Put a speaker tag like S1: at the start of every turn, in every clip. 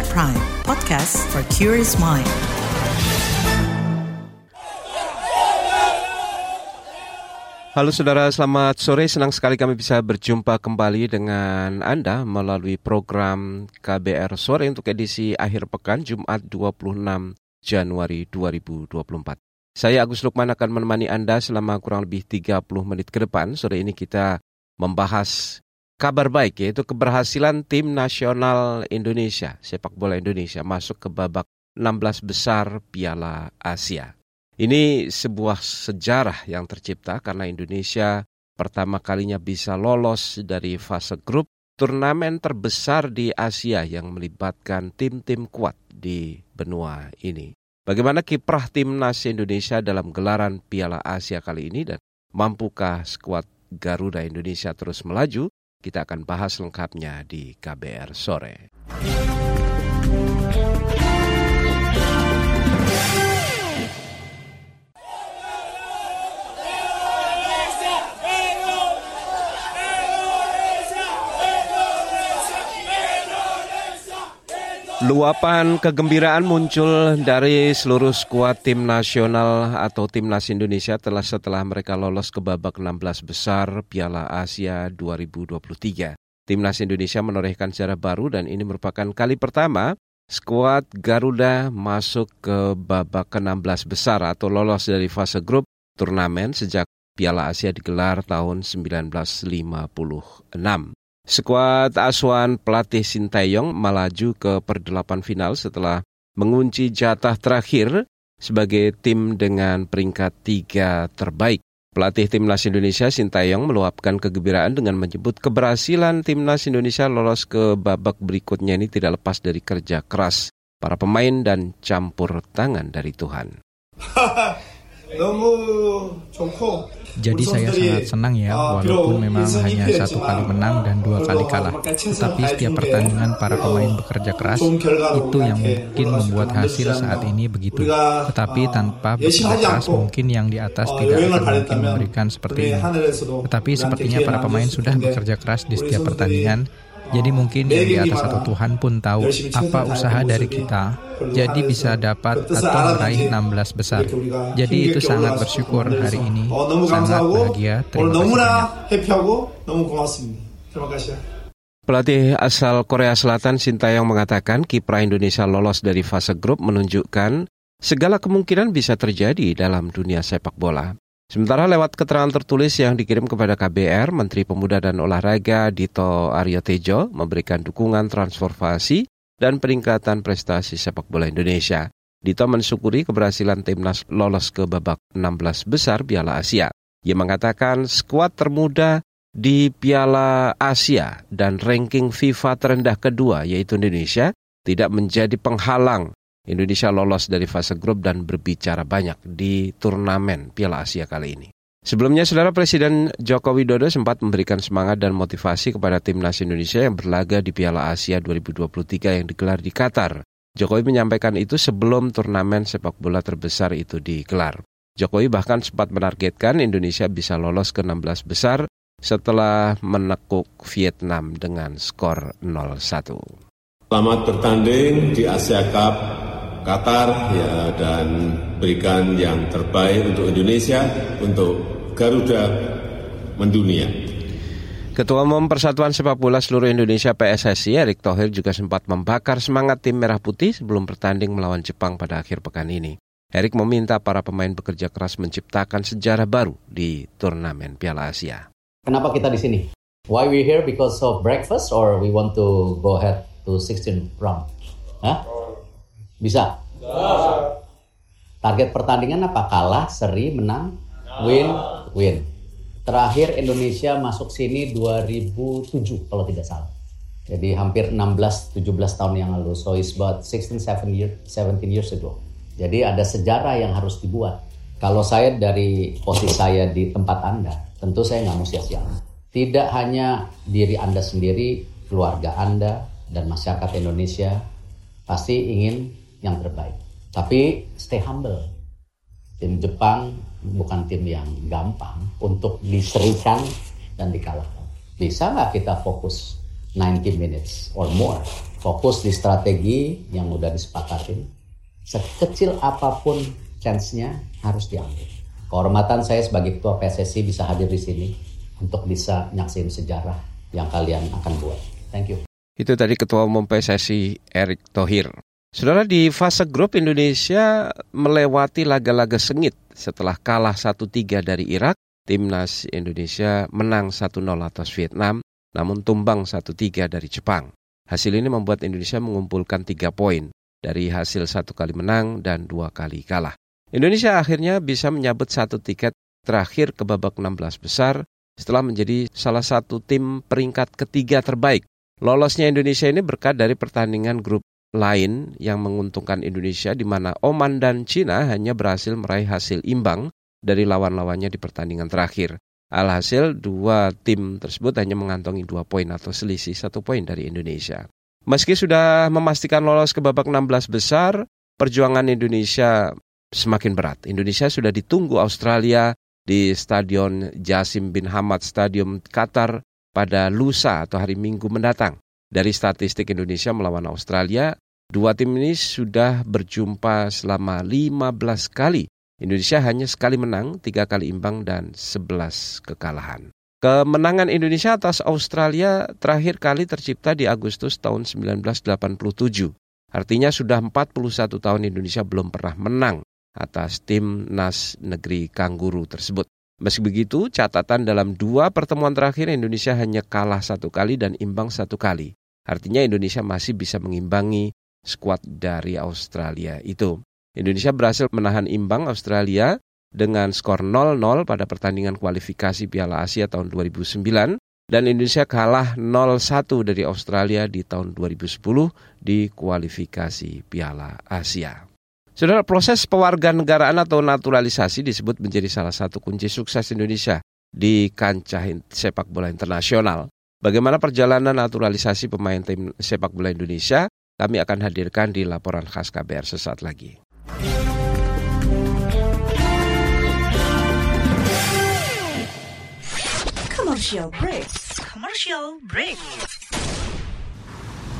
S1: KBR Prime, podcast for curious mind.
S2: Halo saudara, selamat sore. Senang sekali kami bisa berjumpa kembali dengan Anda melalui program KBR Sore untuk edisi akhir pekan Jumat 26 Januari 2024. Saya Agus Lukman akan menemani Anda selama kurang lebih 30 menit ke depan. Sore ini kita membahas kabar baik yaitu keberhasilan tim nasional Indonesia, sepak bola Indonesia masuk ke babak 16 besar Piala Asia. Ini sebuah sejarah yang tercipta karena Indonesia pertama kalinya bisa lolos dari fase grup turnamen terbesar di Asia yang melibatkan tim-tim kuat di benua ini. Bagaimana kiprah timnas Indonesia dalam gelaran Piala Asia kali ini dan mampukah skuad Garuda Indonesia terus melaju? Kita akan bahas lengkapnya di KBR sore. Luapan kegembiraan muncul dari seluruh skuad tim nasional atau timnas Indonesia telah setelah mereka lolos ke babak 16 besar Piala Asia 2023. Timnas Indonesia menorehkan sejarah baru dan ini merupakan kali pertama skuad Garuda masuk ke babak ke-16 besar atau lolos dari fase grup turnamen sejak Piala Asia digelar tahun 1956. Skuad asuhan pelatih Sintayong melaju ke perdelapan final setelah mengunci jatah terakhir sebagai tim dengan peringkat tiga terbaik. Pelatih Timnas Indonesia Sintayong meluapkan kegembiraan dengan menyebut keberhasilan Timnas Indonesia lolos ke babak berikutnya ini tidak lepas dari kerja keras para pemain dan campur tangan dari Tuhan.
S3: Jadi saya sangat senang ya, walaupun memang hanya satu kali menang dan dua kali kalah. Tetapi setiap pertandingan para pemain bekerja keras, itu yang mungkin membuat hasil saat ini begitu. Tetapi tanpa bekerja keras, mungkin yang di atas tidak akan mungkin memberikan seperti ini. Tetapi sepertinya para pemain sudah bekerja keras di setiap pertandingan, jadi mungkin yang di atas satu Tuhan pun tahu apa usaha dari kita, jadi bisa dapat atau meraih 16 besar. Jadi itu sangat bersyukur hari ini, sangat bahagia. Terima
S2: kasih Pelatih asal Korea Selatan Sintayong mengatakan kiprah Indonesia lolos dari fase grup menunjukkan segala kemungkinan bisa terjadi dalam dunia sepak bola. Sementara lewat keterangan tertulis yang dikirim kepada KBR, Menteri Pemuda dan Olahraga Dito Aryo Tejo memberikan dukungan transformasi dan peningkatan prestasi sepak bola Indonesia. Dito mensyukuri keberhasilan timnas lolos ke babak 16 besar Piala Asia. Ia mengatakan skuad termuda di Piala Asia dan ranking FIFA terendah kedua yaitu Indonesia tidak menjadi penghalang Indonesia lolos dari fase grup dan berbicara banyak di turnamen Piala Asia kali ini. Sebelumnya, Saudara Presiden Joko Widodo sempat memberikan semangat dan motivasi kepada timnas Indonesia yang berlaga di Piala Asia 2023 yang digelar di Qatar. Jokowi menyampaikan itu sebelum turnamen sepak bola terbesar itu digelar. Jokowi bahkan sempat menargetkan Indonesia bisa lolos ke 16 besar setelah menekuk Vietnam dengan skor 0-1.
S4: Selamat bertanding di Asia Cup Qatar ya dan berikan yang terbaik untuk Indonesia, untuk Garuda mendunia.
S2: Ketua Umum Persatuan Sepak Bola Seluruh Indonesia PSSI Erick Thohir juga sempat membakar semangat tim Merah Putih sebelum bertanding melawan Jepang pada akhir pekan ini. Erick meminta para pemain bekerja keras menciptakan sejarah baru di turnamen Piala Asia.
S5: Kenapa kita di sini? Why we here because of breakfast or we want to go ahead to 16 round? Hah? Bisa? Target pertandingan apa? Kalah, seri, menang, win, win. Terakhir Indonesia masuk sini 2007 kalau tidak salah. Jadi hampir 16-17 tahun yang lalu. So it's about 16, 17 years, 17 years ago. Jadi ada sejarah yang harus dibuat. Kalau saya dari posisi saya di tempat Anda, tentu saya nggak mau sia-sia. Tidak hanya diri Anda sendiri, keluarga Anda, dan masyarakat Indonesia pasti ingin yang terbaik. Tapi stay humble. Tim Jepang bukan tim yang gampang untuk diserikan dan dikalahkan. Bisa nggak kita fokus 90 minutes or more fokus di strategi yang udah disepakatin. Sekecil apa pun chance-nya harus diambil. Kehormatan saya sebagai ketua PSSI bisa hadir di sini untuk bisa nyaksin sejarah yang kalian akan buat. Thank you.
S2: Itu tadi Ketua Umum PSSI Erick Thohir. Saudara di fase grup Indonesia melewati laga-laga sengit setelah kalah 1-3 dari Irak, timnas Indonesia menang 1-0 atas Vietnam, namun tumbang 1-3 dari Jepang. Hasil ini membuat Indonesia mengumpulkan 3 poin dari hasil satu kali menang dan dua kali kalah. Indonesia akhirnya bisa menyabet satu tiket terakhir ke babak 16 besar setelah menjadi salah satu tim peringkat ketiga terbaik Lolosnya Indonesia ini berkat dari pertandingan grup lain yang menguntungkan Indonesia di mana Oman dan Cina hanya berhasil meraih hasil imbang dari lawan-lawannya di pertandingan terakhir. Alhasil dua tim tersebut hanya mengantongi dua poin atau selisih satu poin dari Indonesia. Meski sudah memastikan lolos ke babak 16 besar, perjuangan Indonesia semakin berat. Indonesia sudah ditunggu Australia di Stadion Jasim bin Hamad Stadium Qatar pada lusa atau hari Minggu mendatang. Dari statistik Indonesia melawan Australia, dua tim ini sudah berjumpa selama 15 kali. Indonesia hanya sekali menang, tiga kali imbang, dan 11 kekalahan. Kemenangan Indonesia atas Australia terakhir kali tercipta di Agustus tahun 1987. Artinya sudah 41 tahun Indonesia belum pernah menang atas tim Nas negeri Kangguru tersebut. Meski begitu, catatan dalam dua pertemuan terakhir Indonesia hanya kalah satu kali dan imbang satu kali. Artinya Indonesia masih bisa mengimbangi skuad dari Australia itu. Indonesia berhasil menahan imbang Australia dengan skor 0-0 pada pertandingan kualifikasi Piala Asia tahun 2009 dan Indonesia kalah 0-1 dari Australia di tahun 2010 di kualifikasi Piala Asia. Saudara, proses pewarganegaraan atau naturalisasi disebut menjadi salah satu kunci sukses Indonesia di kancah sepak bola internasional. Bagaimana perjalanan naturalisasi pemain tim sepak bola Indonesia? Kami akan hadirkan di laporan khas KBR sesaat lagi.
S1: Commercial break. Commercial break.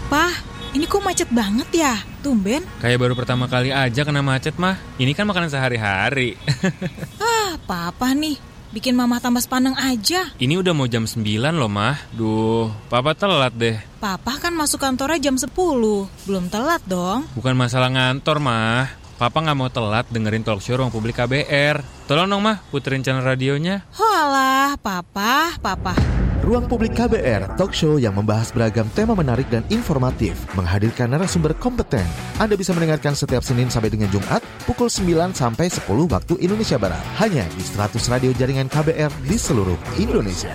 S6: Pak, ini kok macet banget ya? Tumben.
S7: Kayak baru pertama kali aja kena macet mah. Ini kan makanan sehari-hari.
S6: ah, papa nih. Bikin mama tambah sepaneng aja.
S7: Ini udah mau jam 9 loh, mah. Duh, papa telat deh.
S6: Papa kan masuk kantornya jam 10. Belum telat dong.
S7: Bukan masalah ngantor, mah. Papa nggak mau telat dengerin talk show ruang publik KBR. Tolong dong, mah, puterin channel radionya.
S6: Holah, papa, papa.
S8: Ruang Publik KBR, talk show yang membahas beragam tema menarik dan informatif, menghadirkan narasumber kompeten. Anda bisa mendengarkan setiap Senin sampai dengan Jumat, pukul 9 sampai 10 waktu Indonesia Barat. Hanya di 100 radio jaringan KBR di seluruh Indonesia.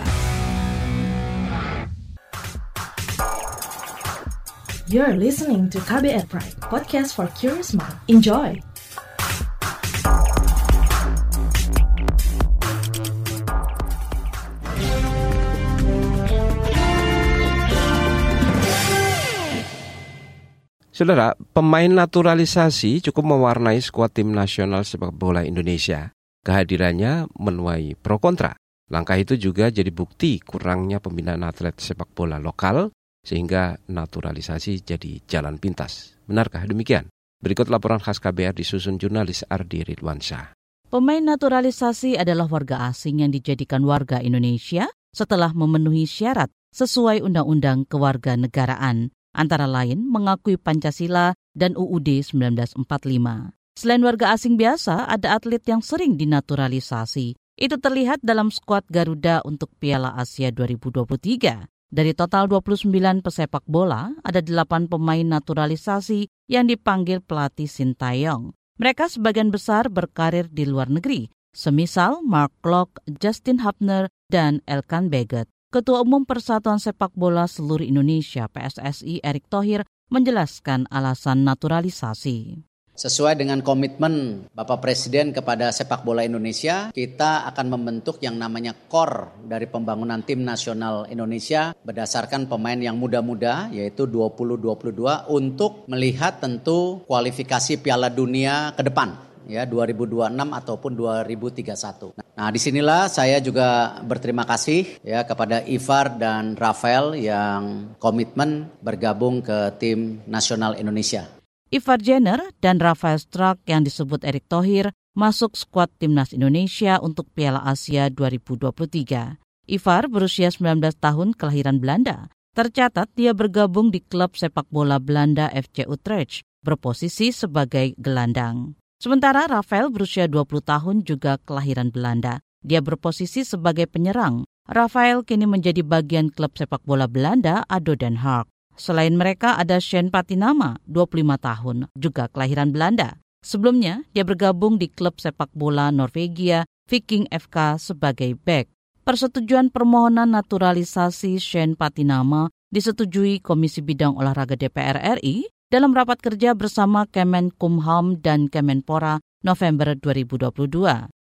S1: You're listening to KBR Pride, podcast for curious mind. Enjoy!
S2: Saudara, pemain naturalisasi cukup mewarnai skuad tim nasional sepak bola Indonesia. Kehadirannya menuai pro kontra. Langkah itu juga jadi bukti kurangnya pembinaan atlet sepak bola lokal sehingga naturalisasi jadi jalan pintas. Benarkah demikian? Berikut laporan khas KBR disusun jurnalis Ardi Ridwansyah.
S9: Pemain naturalisasi adalah warga asing yang dijadikan warga Indonesia setelah memenuhi syarat sesuai Undang-Undang Kewarganegaraan antara lain mengakui Pancasila dan UUD 1945. Selain warga asing biasa, ada atlet yang sering dinaturalisasi. Itu terlihat dalam skuad Garuda untuk Piala Asia 2023. Dari total 29 pesepak bola, ada 8 pemain naturalisasi yang dipanggil pelatih Sintayong. Mereka sebagian besar berkarir di luar negeri, semisal Mark Locke, Justin Hubner, dan Elkan Beget. Ketua Umum Persatuan Sepak Bola Seluruh Indonesia PSSI Erick Thohir menjelaskan alasan naturalisasi.
S5: Sesuai dengan komitmen Bapak Presiden kepada sepak bola Indonesia, kita akan membentuk yang namanya core dari pembangunan tim nasional Indonesia berdasarkan pemain yang muda-muda yaitu 2022 untuk melihat tentu kualifikasi Piala Dunia ke depan ya 2026 ataupun 2031. Nah, di sinilah saya juga berterima kasih ya kepada Ivar dan Rafael yang komitmen bergabung ke tim nasional Indonesia.
S9: Ivar Jenner dan Rafael Struck yang disebut Erick Thohir masuk skuad timnas Indonesia untuk Piala Asia 2023. Ivar berusia 19 tahun kelahiran Belanda. Tercatat dia bergabung di klub sepak bola Belanda FC Utrecht, berposisi sebagai gelandang. Sementara Rafael berusia 20 tahun juga kelahiran Belanda. Dia berposisi sebagai penyerang. Rafael kini menjadi bagian klub sepak bola Belanda Ado Den Haag. Selain mereka ada Shane Patinama, 25 tahun, juga kelahiran Belanda. Sebelumnya, dia bergabung di klub sepak bola Norwegia Viking FK sebagai back. Persetujuan permohonan naturalisasi Shane Patinama disetujui Komisi Bidang Olahraga DPR RI dalam rapat kerja bersama Kemenkumham dan Kemenpora November 2022.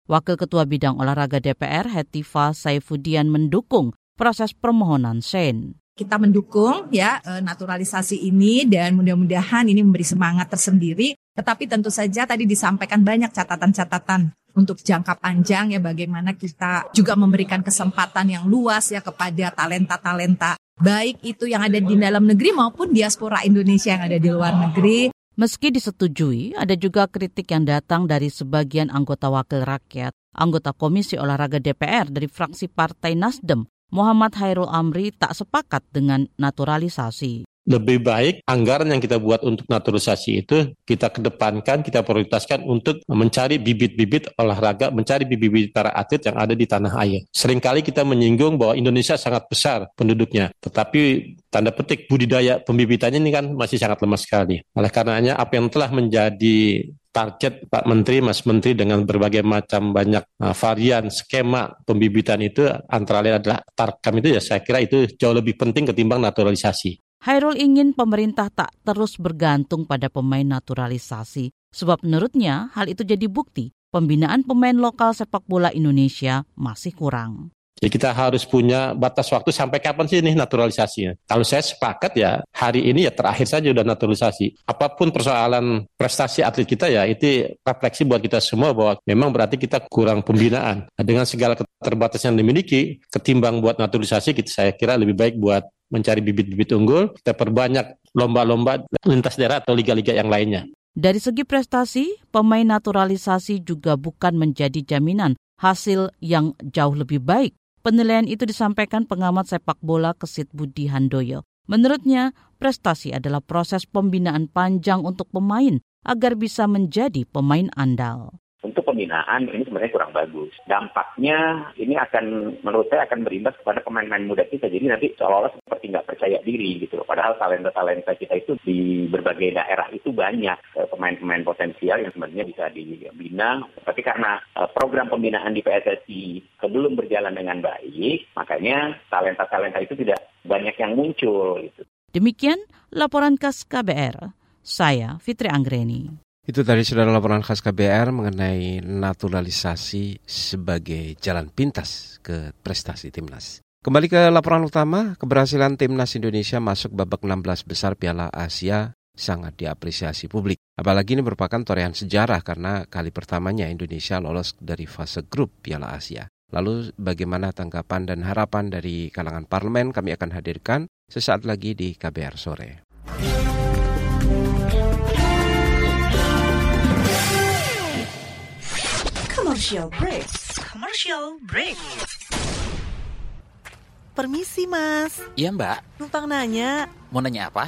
S9: Wakil Ketua Bidang Olahraga DPR Hetifa Saifudian mendukung proses permohonan Shane
S10: kita mendukung ya eh, naturalisasi ini dan mudah-mudahan ini memberi semangat tersendiri. Tetapi tentu saja tadi disampaikan banyak catatan-catatan untuk jangka panjang ya bagaimana kita juga memberikan kesempatan yang luas ya kepada talenta-talenta baik itu yang ada di dalam negeri maupun diaspora Indonesia yang ada di luar negeri.
S9: Meski disetujui, ada juga kritik yang datang dari sebagian anggota wakil rakyat, anggota Komisi Olahraga DPR dari fraksi Partai Nasdem, Muhammad Hairul Amri tak sepakat dengan naturalisasi
S11: lebih baik anggaran yang kita buat untuk naturalisasi itu kita kedepankan, kita prioritaskan untuk mencari bibit-bibit olahraga, mencari bibit-bibit para atlet yang ada di tanah air. Seringkali kita menyinggung bahwa Indonesia sangat besar penduduknya, tetapi tanda petik budidaya pembibitannya ini kan masih sangat lemah sekali. Oleh karenanya apa yang telah menjadi target Pak Menteri, Mas Menteri dengan berbagai macam banyak uh, varian skema pembibitan itu antara lain adalah tarkam itu ya saya kira itu jauh lebih penting ketimbang naturalisasi.
S9: Hairul ingin pemerintah tak terus bergantung pada pemain naturalisasi, sebab menurutnya hal itu jadi bukti pembinaan pemain lokal sepak bola Indonesia masih kurang.
S11: Jadi kita harus punya batas waktu sampai kapan sih ini naturalisasinya. Kalau saya sepakat ya hari ini ya terakhir saja udah naturalisasi. Apa pun persoalan prestasi atlet kita ya itu refleksi buat kita semua bahwa memang berarti kita kurang pembinaan. Nah, dengan segala keterbatasan yang dimiliki, ketimbang buat naturalisasi kita saya kira lebih baik buat mencari bibit-bibit unggul, kita perbanyak lomba-lomba lintas daerah atau liga-liga yang lainnya.
S9: Dari segi prestasi, pemain naturalisasi juga bukan menjadi jaminan hasil yang jauh lebih baik. Penilaian itu disampaikan pengamat sepak bola Kesit Budi Handoyo. Menurutnya, prestasi adalah proses pembinaan panjang untuk pemain agar bisa menjadi pemain andal
S12: untuk pembinaan ini sebenarnya kurang bagus. Dampaknya ini akan menurut saya akan berimbas kepada pemain-pemain muda kita. Jadi nanti seolah-olah seperti nggak percaya diri gitu. Padahal talenta-talenta kita itu di berbagai daerah itu banyak eh, pemain-pemain potensial yang sebenarnya bisa dibina. Tapi karena eh, program pembinaan di PSSI belum berjalan dengan baik, makanya talenta-talenta itu tidak banyak yang muncul. Gitu.
S9: Demikian laporan khas KBR. Saya Fitri Anggreni.
S2: Itu tadi sudah laporan khas KBR mengenai naturalisasi sebagai jalan pintas ke prestasi timnas. Kembali ke laporan utama, keberhasilan timnas Indonesia masuk babak 16 besar Piala Asia sangat diapresiasi publik. Apalagi ini merupakan torehan sejarah karena kali pertamanya Indonesia lolos dari fase grup Piala Asia. Lalu bagaimana tanggapan dan harapan dari kalangan parlemen kami akan hadirkan sesaat lagi di KBR sore.
S13: Commercial break. Commercial break. Permisi, Mas.
S14: Iya, Mbak.
S13: Numpang nanya.
S14: Mau nanya apa?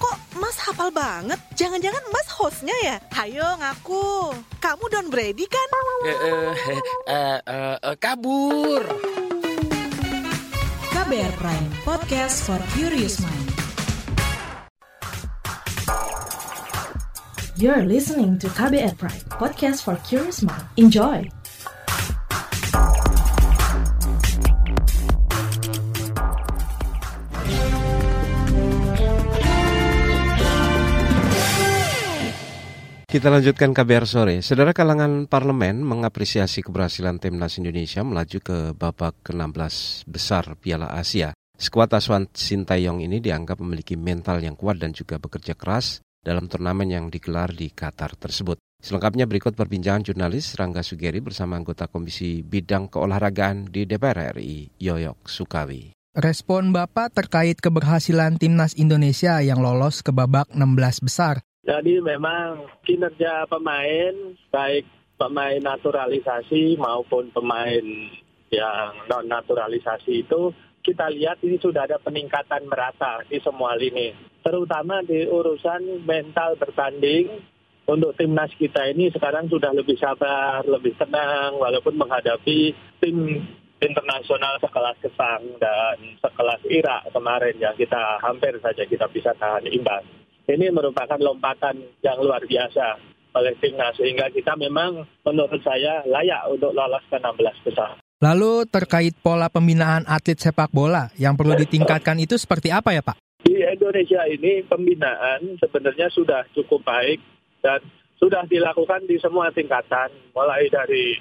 S13: kok Mas hafal banget? Jangan-jangan Mas hostnya ya? Hayo ngaku. Kamu Don Brady kan?
S14: Eh, eh, eh, eh, eh, kabur.
S1: KBR Prime, podcast for curious mind. You're listening to KBR Prime, podcast for curious mind. Enjoy!
S2: Kita lanjutkan KBR sore. Saudara kalangan parlemen mengapresiasi keberhasilan timnas Indonesia melaju ke babak ke-16 besar Piala Asia. Skuad asuhan Sintayong ini dianggap memiliki mental yang kuat dan juga bekerja keras dalam turnamen yang digelar di Qatar tersebut. Selengkapnya berikut perbincangan jurnalis Rangga Sugeri bersama anggota Komisi Bidang Keolahragaan di DPR RI, Yoyok Sukawi.
S15: Respon Bapak terkait keberhasilan timnas Indonesia yang lolos ke babak 16 besar
S16: jadi memang kinerja pemain, baik pemain naturalisasi maupun pemain yang non naturalisasi itu kita lihat ini sudah ada peningkatan merata di semua lini. Terutama di urusan mental bertanding untuk timnas kita ini sekarang sudah lebih sabar, lebih tenang walaupun menghadapi tim internasional sekelas Jepang dan sekelas Irak kemarin yang kita hampir saja kita bisa tahan imbang ini merupakan lompatan yang luar biasa oleh timnas sehingga kita memang menurut saya layak untuk lolos ke 16 besar.
S15: Lalu terkait pola pembinaan atlet sepak bola yang perlu ditingkatkan itu seperti apa ya Pak?
S16: Di Indonesia ini pembinaan sebenarnya sudah cukup baik dan sudah dilakukan di semua tingkatan mulai dari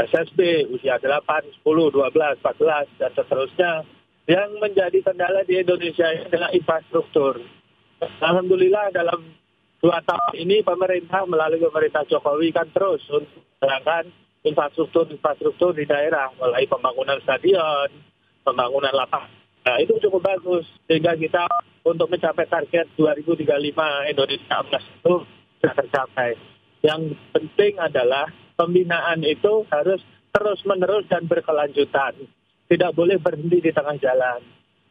S16: SSB usia 8, 10, 12, 14 dan seterusnya. Yang menjadi kendala di Indonesia adalah infrastruktur Alhamdulillah dalam dua tahun ini pemerintah melalui pemerintah Jokowi kan terus untuk menggunakan infrastruktur-infrastruktur di daerah, mulai pembangunan stadion, pembangunan lapangan. Nah, itu cukup bagus sehingga kita untuk mencapai target 2035 Indonesia emas itu sudah tercapai. Yang penting adalah pembinaan itu harus terus-menerus dan berkelanjutan. Tidak boleh berhenti di tengah jalan.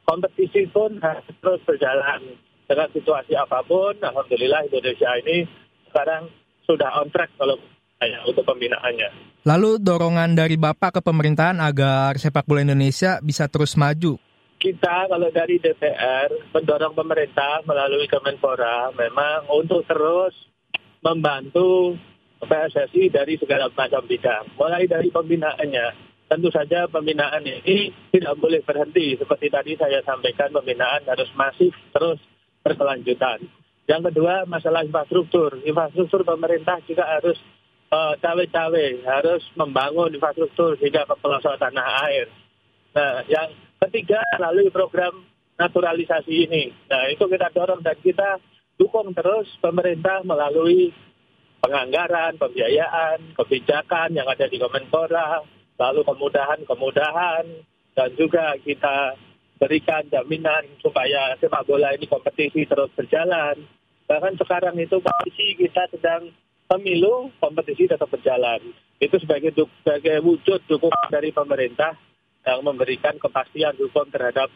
S16: Kompetisi pun harus terus berjalan dengan situasi apa pun, alhamdulillah Indonesia ini sekarang sudah on track kalau saya untuk pembinaannya.
S15: Lalu dorongan dari Bapak ke pemerintahan agar sepak bola Indonesia bisa terus maju.
S16: Kita kalau dari DPR mendorong pemerintah melalui Kemenpora memang untuk terus membantu PSSI dari segala macam bidang. Mulai dari pembinaannya. Tentu saja pembinaan ini tidak boleh berhenti. Seperti tadi saya sampaikan pembinaan harus masif terus berkelanjutan. Yang kedua masalah infrastruktur. Infrastruktur pemerintah juga harus uh, cawe-cawe, harus membangun infrastruktur hingga ke pelosok tanah air. Nah, yang ketiga melalui program naturalisasi ini. Nah, itu kita dorong dan kita dukung terus pemerintah melalui penganggaran, pembiayaan, kebijakan yang ada di Kemenpora, lalu kemudahan-kemudahan, dan juga kita berikan jaminan supaya sepak bola ini kompetisi terus berjalan. Bahkan sekarang itu kompetisi kita sedang pemilu, kompetisi tetap berjalan. Itu sebagai sebagai wujud dukungan dari pemerintah yang memberikan kepastian hukum terhadap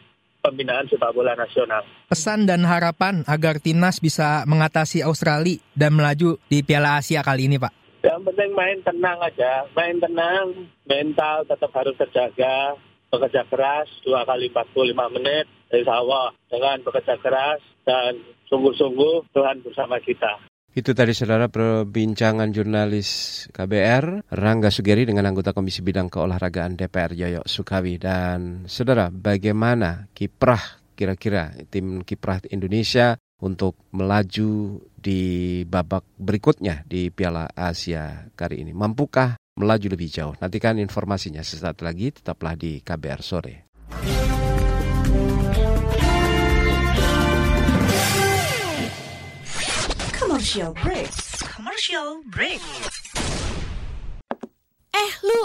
S16: pembinaan sepak bola nasional.
S15: Pesan dan harapan agar timnas bisa mengatasi Australia dan melaju di Piala Asia kali ini, Pak.
S16: Yang penting main tenang aja, main tenang, mental tetap harus terjaga, bekerja keras dua kali 45 menit insya Allah dengan bekerja keras dan sungguh-sungguh Tuhan bersama kita.
S2: Itu tadi saudara perbincangan jurnalis KBR Rangga Sugeri dengan anggota Komisi Bidang Keolahragaan DPR Yoyo Sukawi. Dan saudara bagaimana kiprah kira-kira tim kiprah Indonesia untuk melaju di babak berikutnya di Piala Asia kali ini. Mampukah melaju lebih jauh. Nantikan informasinya sesaat lagi, tetaplah di KBR Sore.
S6: Commercial break. Commercial break. Eh, lu,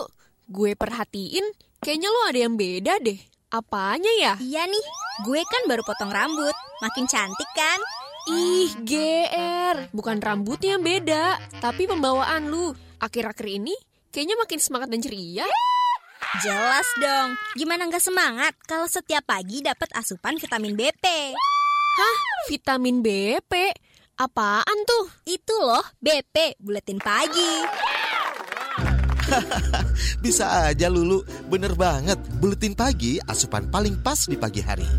S6: gue perhatiin kayaknya lu ada yang beda deh. Apanya ya?
S17: Iya nih, gue kan baru potong rambut. Makin cantik kan?
S6: Ih, GR. Bukan rambutnya yang beda, tapi pembawaan lu. Akhir-akhir ini Kayaknya makin semangat dan ceria.
S17: Jelas dong. Gimana nggak semangat kalau setiap pagi dapat asupan vitamin BP?
S6: Hah? Vitamin BP? Apaan tuh?
S17: Itu loh, BP, buletin pagi.
S8: Bisa aja Lulu, bener banget. Buletin pagi asupan paling pas di pagi hari.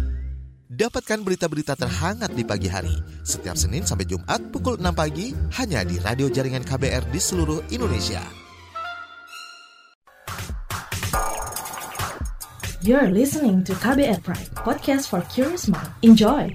S8: Dapatkan berita-berita terhangat di pagi hari. Setiap Senin sampai Jumat pukul 6 pagi hanya di radio jaringan KBR di seluruh Indonesia.
S1: You're listening to KBR Pride, podcast for curious mind. Enjoy!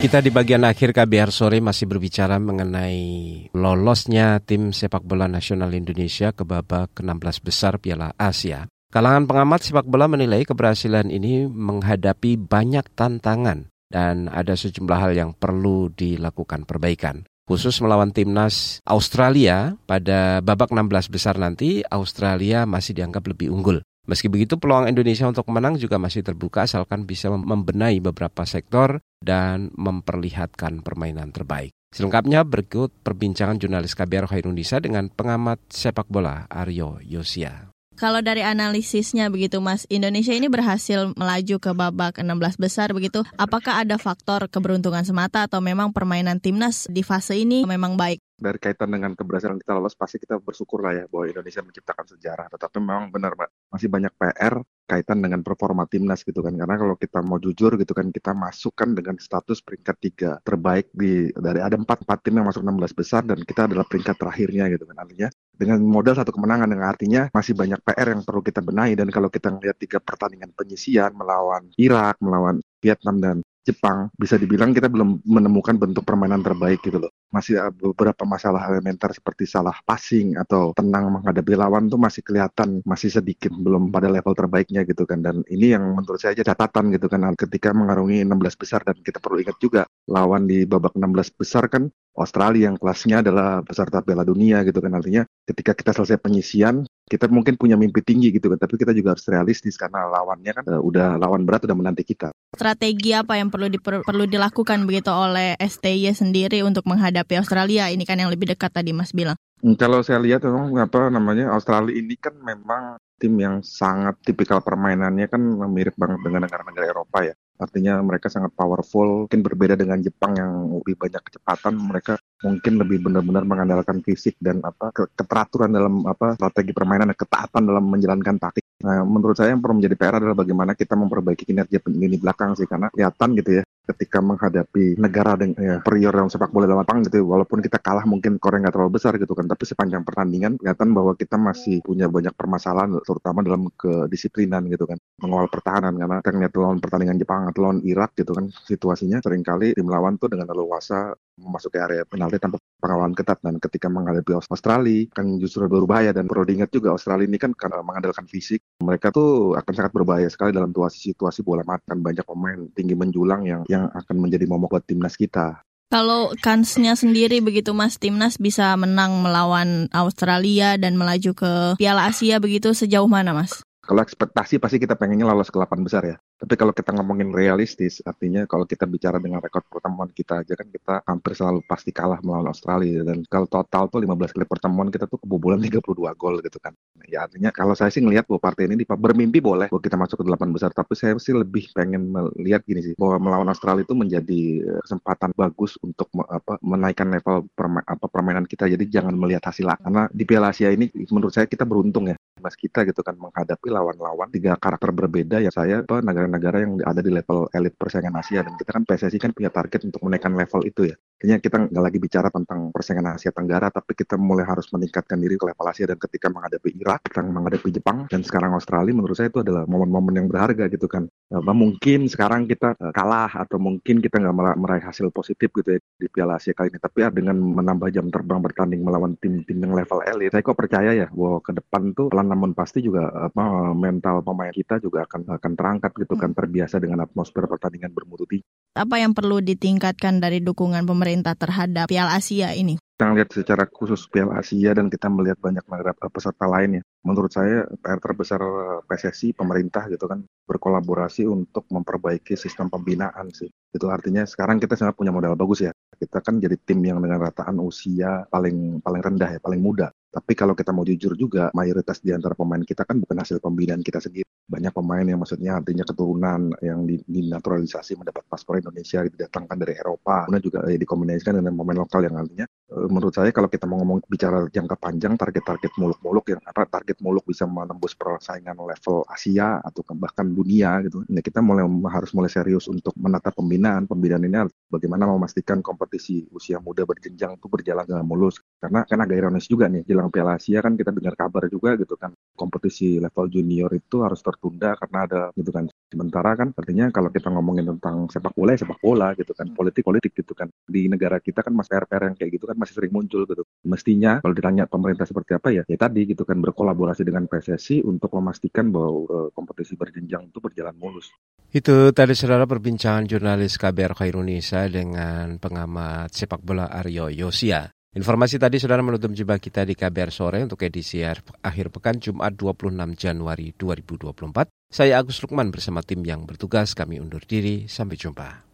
S2: Kita di bagian akhir KBR sore masih berbicara mengenai lolosnya tim sepak bola nasional Indonesia ke babak ke-16 besar Piala Asia. Kalangan pengamat sepak bola menilai keberhasilan ini menghadapi banyak tantangan dan ada sejumlah hal yang perlu dilakukan perbaikan. Khusus melawan timnas Australia pada babak 16 besar nanti, Australia masih dianggap lebih unggul. Meski begitu, peluang Indonesia untuk menang juga masih terbuka asalkan bisa membenahi beberapa sektor dan memperlihatkan permainan terbaik. Selengkapnya berikut perbincangan jurnalis KBR Khairunisa dengan pengamat sepak bola Aryo Yosia.
S18: Kalau dari analisisnya begitu Mas, Indonesia ini berhasil melaju ke babak 16 besar begitu. Apakah ada faktor keberuntungan semata atau memang permainan timnas di fase ini memang baik?
S19: dari kaitan dengan keberhasilan kita lolos pasti kita bersyukur lah ya bahwa Indonesia menciptakan sejarah tetapi memang benar mbak masih banyak PR kaitan dengan performa timnas gitu kan karena kalau kita mau jujur gitu kan kita masukkan dengan status peringkat tiga terbaik di dari ada empat empat tim yang masuk 16 besar dan kita adalah peringkat terakhirnya gitu kan artinya dengan modal satu kemenangan yang artinya masih banyak PR yang perlu kita benahi. Dan kalau kita melihat tiga pertandingan penyisian melawan Irak melawan Vietnam dan Jepang bisa dibilang kita belum menemukan bentuk permainan terbaik gitu loh. Masih beberapa masalah elementer seperti salah passing atau tenang menghadapi lawan tuh masih kelihatan masih sedikit belum pada level terbaiknya gitu kan. Dan ini yang menurut saya aja catatan gitu kan ketika mengarungi 16 besar. Dan kita perlu ingat juga lawan di babak 16 besar kan Australia yang kelasnya adalah peserta Piala Dunia gitu kan artinya ketika kita selesai penyisian kita mungkin punya mimpi tinggi gitu kan tapi kita juga harus realistis karena lawannya kan uh, udah lawan berat udah menanti kita.
S18: Strategi apa yang perlu diper, perlu dilakukan begitu oleh STY sendiri untuk menghadapi Australia ini kan yang lebih dekat tadi Mas bilang.
S19: Hmm, kalau saya lihat memang apa namanya Australia ini kan memang tim yang sangat tipikal permainannya kan mirip banget dengan negara-negara Eropa ya. Artinya mereka sangat powerful, mungkin berbeda dengan Jepang yang lebih banyak kecepatan. Mereka mungkin lebih benar-benar mengandalkan fisik dan apa keteraturan dalam apa strategi permainan dan ketaatan dalam menjalankan taktik. Nah, menurut saya yang perlu menjadi PR adalah bagaimana kita memperbaiki kinerja lini belakang sih karena kelihatan gitu ya ketika menghadapi negara dengan ya, prior dalam sepak bola lapangan gitu walaupun kita kalah mungkin koreng nggak terlalu besar gitu kan tapi sepanjang pertandingan kelihatan bahwa kita masih punya banyak permasalahan terutama dalam kedisiplinan gitu kan mengawal pertahanan karena kita ngeliat lawan pertandingan Jepang atau lawan Irak gitu kan situasinya sering kali tim lawan tuh dengan leluasa memasuki area penalti tanpa pengawalan ketat dan ketika menghadapi Australia kan justru berbahaya dan perlu diingat juga Australia ini kan karena mengandalkan fisik mereka tuh akan sangat berbahaya sekali dalam situasi-situasi bola mati kan banyak pemain tinggi menjulang yang yang akan menjadi momok buat timnas kita.
S18: Kalau kansnya sendiri begitu Mas Timnas bisa menang melawan Australia dan melaju ke Piala Asia begitu sejauh mana Mas?
S19: Kalau ekspektasi pasti kita pengennya lolos ke 8 besar ya. Tapi kalau kita ngomongin realistis, artinya kalau kita bicara dengan rekor pertemuan kita aja kan kita hampir selalu pasti kalah melawan Australia. Dan kalau total tuh 15 kali pertemuan kita tuh kebobolan 32 gol gitu kan. Ya artinya kalau saya sih ngelihat bahwa partai ini bermimpi boleh bahwa kita masuk ke 8 besar. Tapi saya sih lebih pengen melihat gini sih, bahwa melawan Australia itu menjadi eh, kesempatan bagus untuk apa, menaikkan level perma, apa, permainan kita. Jadi jangan melihat hasil karena di Piala Asia ini menurut saya kita beruntung ya mas kita gitu kan menghadapi lawan-lawan tiga karakter berbeda ya saya apa negara-negara yang ada di level elit persaingan Asia. Dan kita kan PSSI kan punya target untuk menaikkan level itu ya Kayaknya kita nggak lagi bicara tentang persaingan Asia Tenggara, tapi kita mulai harus meningkatkan diri ke level Asia dan ketika menghadapi Irak, kita menghadapi Jepang, dan sekarang Australia, menurut saya itu adalah momen-momen yang berharga gitu kan. Nah, mungkin sekarang kita eh, kalah atau mungkin kita nggak meraih hasil positif gitu ya di Piala Asia kali ini, tapi ya, dengan menambah jam terbang bertanding melawan tim-tim yang level elit, saya kok percaya ya bahwa ke depan tuh pelan namun pasti juga apa mental pemain kita juga akan akan terangkat gitu kan terbiasa dengan atmosfer pertandingan bermutu tinggi.
S18: Apa yang perlu ditingkatkan dari dukungan pemerintah pemerintah terhadap Piala Asia ini?
S19: Kita lihat secara khusus Piala Asia dan kita melihat banyak negara peserta lain ya. Menurut saya PR terbesar PSSI pemerintah gitu kan berkolaborasi untuk memperbaiki sistem pembinaan sih. Itu artinya sekarang kita sangat punya modal bagus ya. Kita kan jadi tim yang dengan rataan usia paling paling rendah ya, paling muda. Tapi kalau kita mau jujur juga, mayoritas di antara pemain kita kan bukan hasil pembinaan kita sendiri. Banyak pemain yang maksudnya artinya keturunan yang dinaturalisasi mendapat paspor Indonesia didatangkan dari Eropa. Kemudian juga eh, dikombinasikan dengan pemain lokal yang artinya menurut saya kalau kita mau ngomong bicara jangka panjang target-target muluk-muluk yang apa target muluk bisa menembus persaingan level Asia atau bahkan dunia gitu. Ini kita mulai harus mulai serius untuk menata pembinaan. Pembinaan ini bagaimana memastikan kompetisi usia muda berjenjang itu berjalan dengan mulus. Karena kan agak ironis juga nih jelang Piala Asia kan kita dengar kabar juga gitu kan kompetisi level junior itu harus tertunda karena ada gitu kan Sementara kan artinya kalau kita ngomongin tentang sepak bola ya sepak bola gitu kan, politik politik gitu kan. Di negara kita kan masih PR-PR yang kayak gitu kan masih sering muncul gitu. Mestinya kalau ditanya pemerintah seperti apa ya, ya tadi gitu kan berkolaborasi dengan PSSI untuk memastikan bahwa uh, kompetisi berjenjang itu berjalan mulus.
S2: Itu tadi saudara perbincangan jurnalis KBR Khairunisa dengan pengamat sepak bola Aryo Yosia. Informasi tadi saudara menutup jumpa kita di KBR sore untuk edisi akhir pekan Jumat 26 Januari 2024. Saya Agus Lukman bersama tim yang bertugas kami undur diri. Sampai jumpa.